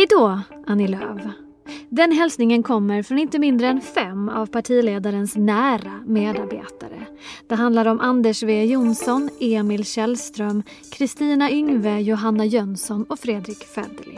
Hej då, Annie Lööf. Den hälsningen kommer från inte mindre än fem av partiledarens nära medarbetare. Det handlar om Anders W Jonsson, Emil Källström, Kristina Yngve, Johanna Jönsson och Fredrik Federley.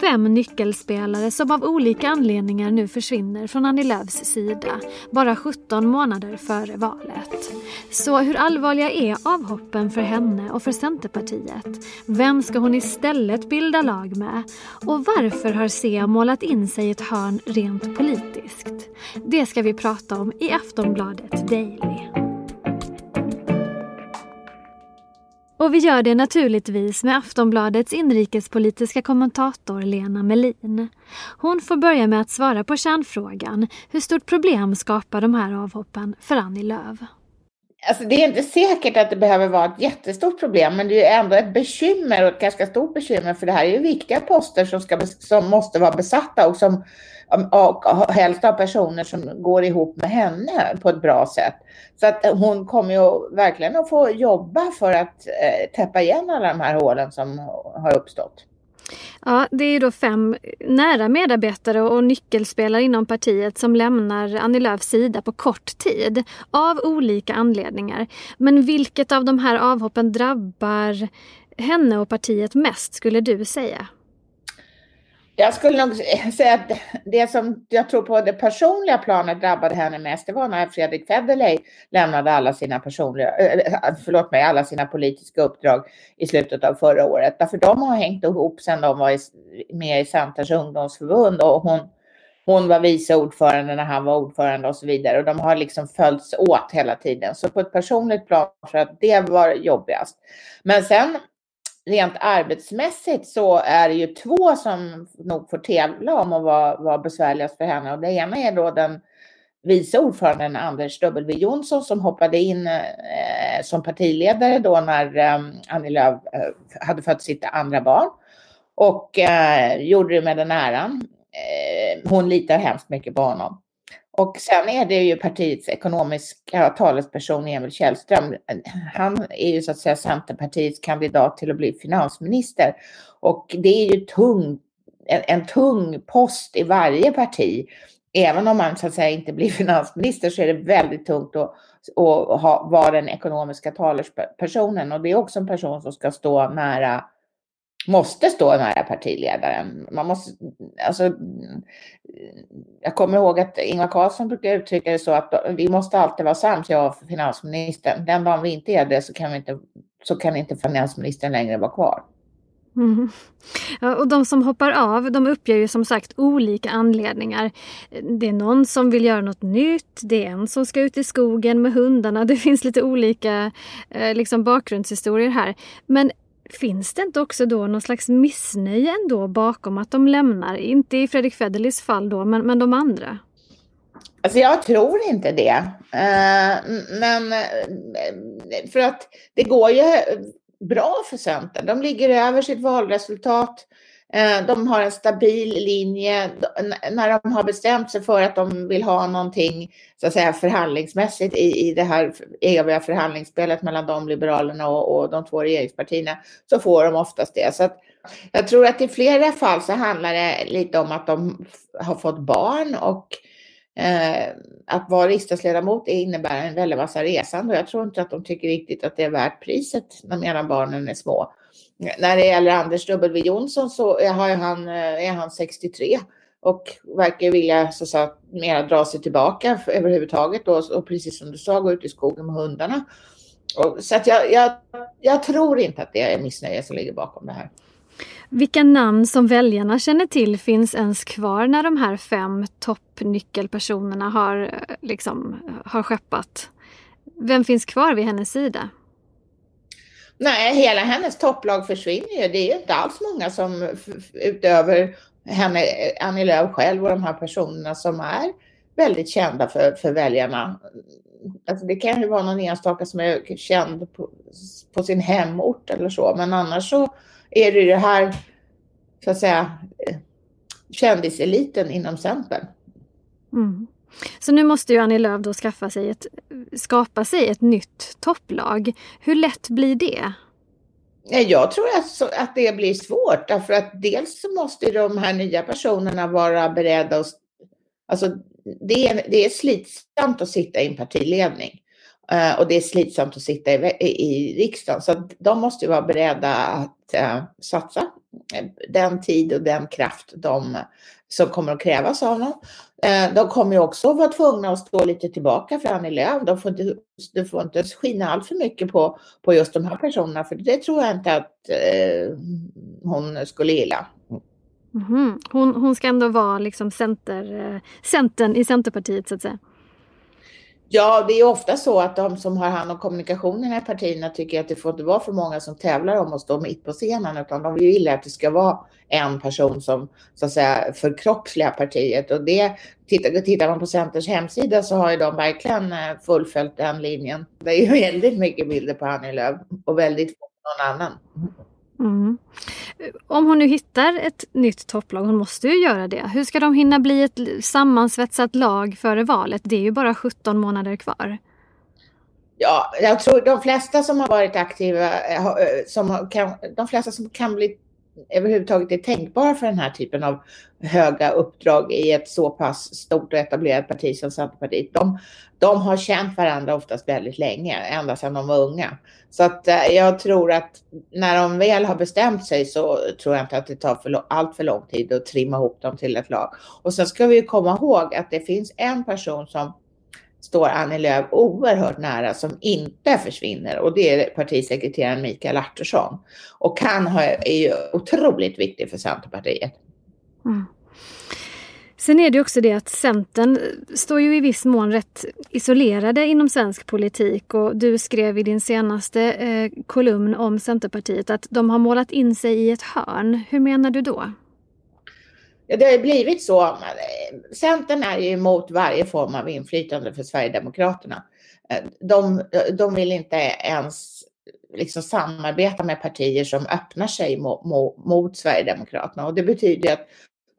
Fem nyckelspelare som av olika anledningar nu försvinner från Annie Lööfs sida, bara 17 månader före valet. Så hur allvarliga är avhoppen för henne och för Centerpartiet? Vem ska hon istället bilda lag med? Och varför har C målat in sig i ett hörn rent politiskt? Det ska vi prata om i Aftonbladet Daily. Och vi gör det naturligtvis med Aftonbladets inrikespolitiska kommentator Lena Melin. Hon får börja med att svara på kärnfrågan. Hur stort problem skapar de här avhoppen för Annie Lööf? Alltså det är inte säkert att det behöver vara ett jättestort problem, men det är ändå ett bekymmer och ett ganska stort bekymmer, för det här är ju viktiga poster som, ska, som måste vara besatta och som och helst av personer som går ihop med henne på ett bra sätt. Så att hon kommer ju verkligen att få jobba för att eh, täppa igen alla de här hålen som har uppstått. Ja, det är då fem nära medarbetare och nyckelspelare inom partiet som lämnar Annie Lööfs sida på kort tid av olika anledningar. Men vilket av de här avhoppen drabbar henne och partiet mest skulle du säga? Jag skulle nog säga att det som jag tror på det personliga planet drabbade henne mest, det var när Fredrik Federley lämnade alla sina personliga, eh, eh, förlåt mig, alla sina politiska uppdrag i slutet av förra året. Därför de har hängt ihop sedan de var med i Centerns ungdomsförbund och hon, hon var vice ordförande när han var ordförande och så vidare. Och de har liksom följts åt hela tiden. Så på ett personligt plan tror jag att det var jobbigast. Men sen rent arbetsmässigt så är det ju två som nog får tävla om att vara, vara besvärligast för henne. Och det ena är då den vice ordföranden Anders W Jonsson som hoppade in eh, som partiledare då när eh, Annie Lööf eh, hade fött sitt andra barn. Och eh, gjorde det med den äran. Eh, hon litar hemskt mycket på honom. Och sen är det ju partiets ekonomiska talesperson Emil Källström. Han är ju så att säga Centerpartiets kandidat till att bli finansminister. Och det är ju tung, en, en tung post i varje parti. Även om man så att säga inte blir finansminister så är det väldigt tungt att, att ha, vara den ekonomiska talespersonen. Och det är också en person som ska stå nära måste stå nära partiledaren. Man måste, alltså, jag kommer ihåg att Ingvar Carlsson brukar uttrycka det så att vi måste alltid vara sams, jag och finansministern. Den dagen vi inte är det så kan, vi inte, så kan inte finansministern längre vara kvar. Mm. Ja, och de som hoppar av de uppger ju som sagt olika anledningar. Det är någon som vill göra något nytt, det är en som ska ut i skogen med hundarna. Det finns lite olika eh, liksom bakgrundshistorier här. Men Finns det inte också då någon slags missnöje ändå bakom att de lämnar? Inte i Fredrik Federleys fall då, men, men de andra? Alltså jag tror inte det. Eh, men eh, för att det går ju bra för Centern. De ligger över sitt valresultat. Eh, de har en stabil linje. När de har bestämt sig för att de vill ha någonting så att säga, förhandlingsmässigt i, i det här eviga förhandlingsspelet mellan de liberalerna och, och de två regeringspartierna så får de oftast det. Så att, jag tror att i flera fall så handlar det lite om att de har fått barn och eh, att vara riksdagsledamot innebär en väldig massa resande och jag tror inte att de tycker riktigt att det är värt priset medan barnen är små när det gäller Anders W Jonsson så eh, är han, är han 63 och verkar vilja så att mera dra sig tillbaka överhuvudtaget och, och precis som du sa gå ut i skogen med hundarna. Och, så att jag, jag, jag tror inte att det är missnöje som ligger bakom det här. Vilka namn som väljarna känner till finns ens kvar när de här fem toppnyckelpersonerna har, eh, liksom, har skeppat? Vem finns kvar vid hennes sida? Nej, hela hennes topplag försvinner ju. Det är ju inte alls många som utöver henne, Annie Lööf själv och de här personerna som är väldigt kända för, för väljarna. Alltså det kan ju vara någon enstaka som är känd på, på sin hemort eller så, men annars så är det ju det här, så att säga, eh, kändiseliten inom Centern. Mm. Så nu måste ju Annie Lööf då skaffa sig ett, skapa sig ett nytt topplag. Hur lätt blir det? Jag tror att, det blir svårt därför att dels så måste de här nya personerna vara beredda att... Alltså det är, det är slitsamt att sitta i en partiledning eh, och det är slitsamt att sitta i, i, i riksdagen så de måste vara beredda att uh, satsa Eh, den tid och den kraft de, som kommer att krävas av dem. Eh, de kommer ju också vara tvungna att stå lite tillbaka för Annie Lööf. De får inte, de får inte skina allt för mycket på, på just de här personerna för det tror jag inte att eh, hon skulle gilla. Mm. Hon, hon ska ändå vara liksom center, centern i Centerpartiet så att säga. Ja, det är ofta så att de som har hand om kommunikationen i partierna tycker att det får inte vara för många som tävlar om att stå mitt på scenen, utan de vill att det ska vara en person som så att säga förkroppsligar partiet. Och det, tittar, tittar man på Centerns hemsida så har ju de verkligen eh, fullföljt den linjen. Det är ju väldigt mycket bilder på Annie Lööf och väldigt få någon annan. Mm. Om hon nu hittar ett nytt topplag, hon måste ju göra det. Hur ska de hinna bli ett sammansvetsat lag före valet? Det är ju bara 17 månader kvar. Ja, jag tror de flesta som har varit aktiva, eh, eh, som kan, de flesta som kan bli överhuvudtaget är tänkbara för den här typen av höga uppdrag i ett så pass stort och etablerat parti som Centerpartiet. De, de har känt varandra oftast väldigt länge, ända sedan de var unga. Så att eh, jag tror att när de väl har bestämt sig så tror jag inte att det tar för, allt för lång tid att trimma ihop dem till ett lag. Och sen ska vi komma ihåg att det finns en person som står Annie Lööf oerhört nära som inte försvinner och det är partisekreteraren Mikael Artursson. Och han är ju otroligt viktig för Centerpartiet. Mm. Sen är det också det att Centern står ju i viss mån rätt isolerade inom svensk politik och du skrev i din senaste eh, kolumn om Centerpartiet att de har målat in sig i ett hörn. Hur menar du då? Ja, det har blivit så. Centern är ju emot varje form av inflytande för Sverigedemokraterna. Eh, de, de vill inte ens liksom samarbeta med partier som öppnar sig mot, mot, mot Sverigedemokraterna och det betyder att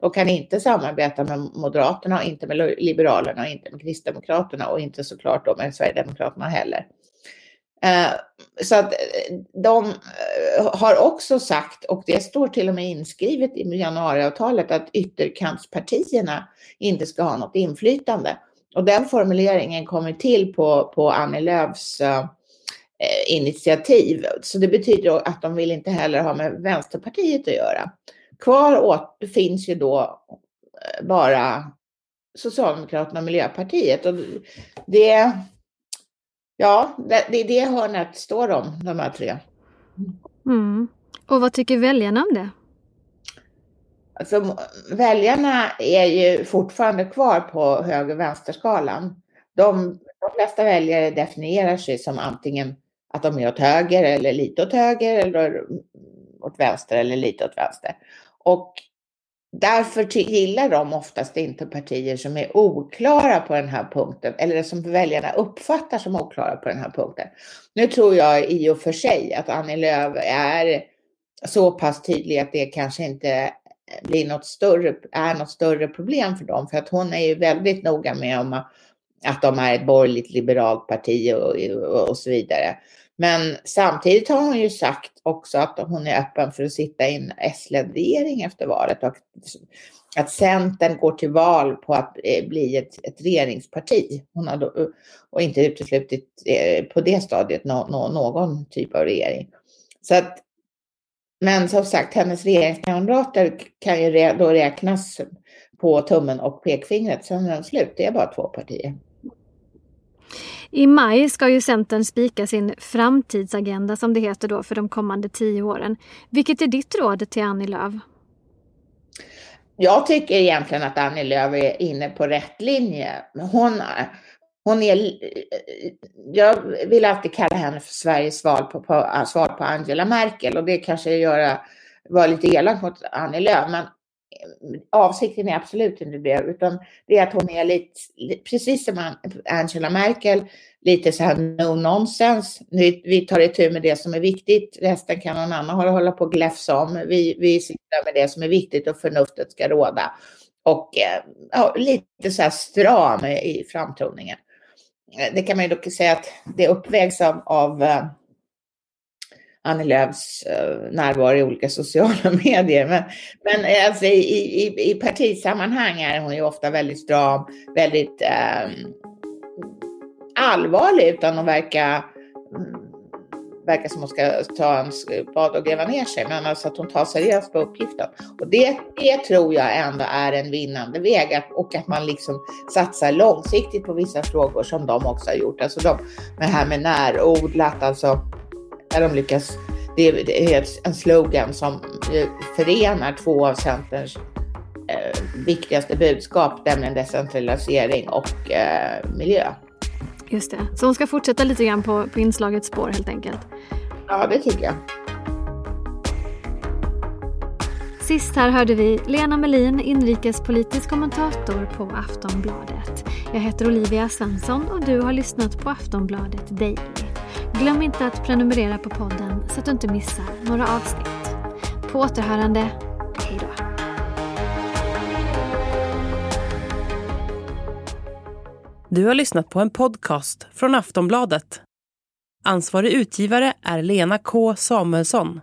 de kan inte samarbeta med Moderaterna, inte med Liberalerna, inte med Kristdemokraterna och inte såklart då med Sverigedemokraterna heller. Eh, så att eh, de har också sagt, och det står till och med inskrivet i januariavtalet, att ytterkantspartierna inte ska ha något inflytande. Och den formuleringen kommer till på, på Annie Lööfs eh, eh initiativ. Så det betyder att de vill inte heller ha med Vänsterpartiet att göra. Kvar åt, finns ju då eh, bara Socialdemokraterna och Miljöpartiet. Och det, Ja, det, det är det hörnet står de, de här tre. Mm. Mm. Och vad tycker väljarna om det? Alltså, väljarna är ju fortfarande kvar på höger-vänsterskalan. De, de flesta väljare definierar sig som antingen att de är åt höger eller lite åt höger eller åt vänster eller lite åt vänster. Och Därför gillar de oftast inte partier som är oklara på den här punkten eller som väljarna uppfattar som oklara på den här punkten. Nu tror jag i och för sig att Annie Lööf är så pass tydlig att det kanske inte blir något större, är något större problem för dem. För att hon är ju väldigt noga med om att de är ett borgerligt liberalt parti och, och, och så vidare. Men samtidigt har hon ju sagt också att hon är öppen för att sitta i en S-ledd regering efter valet och att Centern går till val på att eh, bli ett, ett regeringsparti. Hon har då, eh, och inte uteslutit eh, på det stadiet någon, någon typ av regering. Så att, men som sagt, hennes regeringskamrater kan ju då räknas på tummen och pekfingret. Sen är de slut. Det är bara två partier. I maj ska ju Centern spika sin framtidsagenda som det heter då för de kommande tio åren. Vilket är ditt råd till Annie Lööf? Jag tycker egentligen att Annie Lööf är inne på rätt linje. Hon, hon är, jag vill alltid kalla henne för Sveriges svar på, på, svar på Angela Merkel och det kanske göra, var lite elak mot Annie Lööf, men Eh, avsikten är absolut inte det, utan det är att hon är lite, precis som Angela Merkel, lite så här no nonsense. Vi, vi tar itu med det som är viktigt, resten kan någon annan hålla på och gläfsa om. Vi, vi sitter med det som är viktigt och förnuftet ska råda. Och eh, ja, lite så här stram i framtoningen. Eh, det kan man ju dock säga att det uppvägs av, av Annie Lööfs eh, närvaro i olika sociala medier. Men, men eh, alltså, i, i, i partisammanhang är hon ju ofta väldigt stram, väldigt eh, allvarlig utan att verka mm, um, verkar som hon ska ta en bad och gräva ner sig, men alltså att hon tar seriöst på uppgiften. Och det, det tror jag ändå är en vinnande väg att, och att man liksom satsar långsiktigt på vissa frågor som de också har gjort. Alltså de, det här med närodlat, alltså där de lyckas, det är en slogan som förenar två av Centerns eh, viktigaste budskap, nämligen decentralisering och eh, miljö. Just det. Så hon ska fortsätta lite grann på, på inslagets spår helt enkelt? Ja, det tycker jag. Sist här hörde vi Lena Melin, inrikespolitisk kommentator på Aftonbladet. Jag heter Olivia Svensson och du har lyssnat på Aftonbladet Daily. Glöm inte att prenumerera på podden så att du inte missar några avsnitt. På återhörande, hej då. Du har lyssnat på en podcast från Aftonbladet. Ansvarig utgivare är Lena K Samuelsson.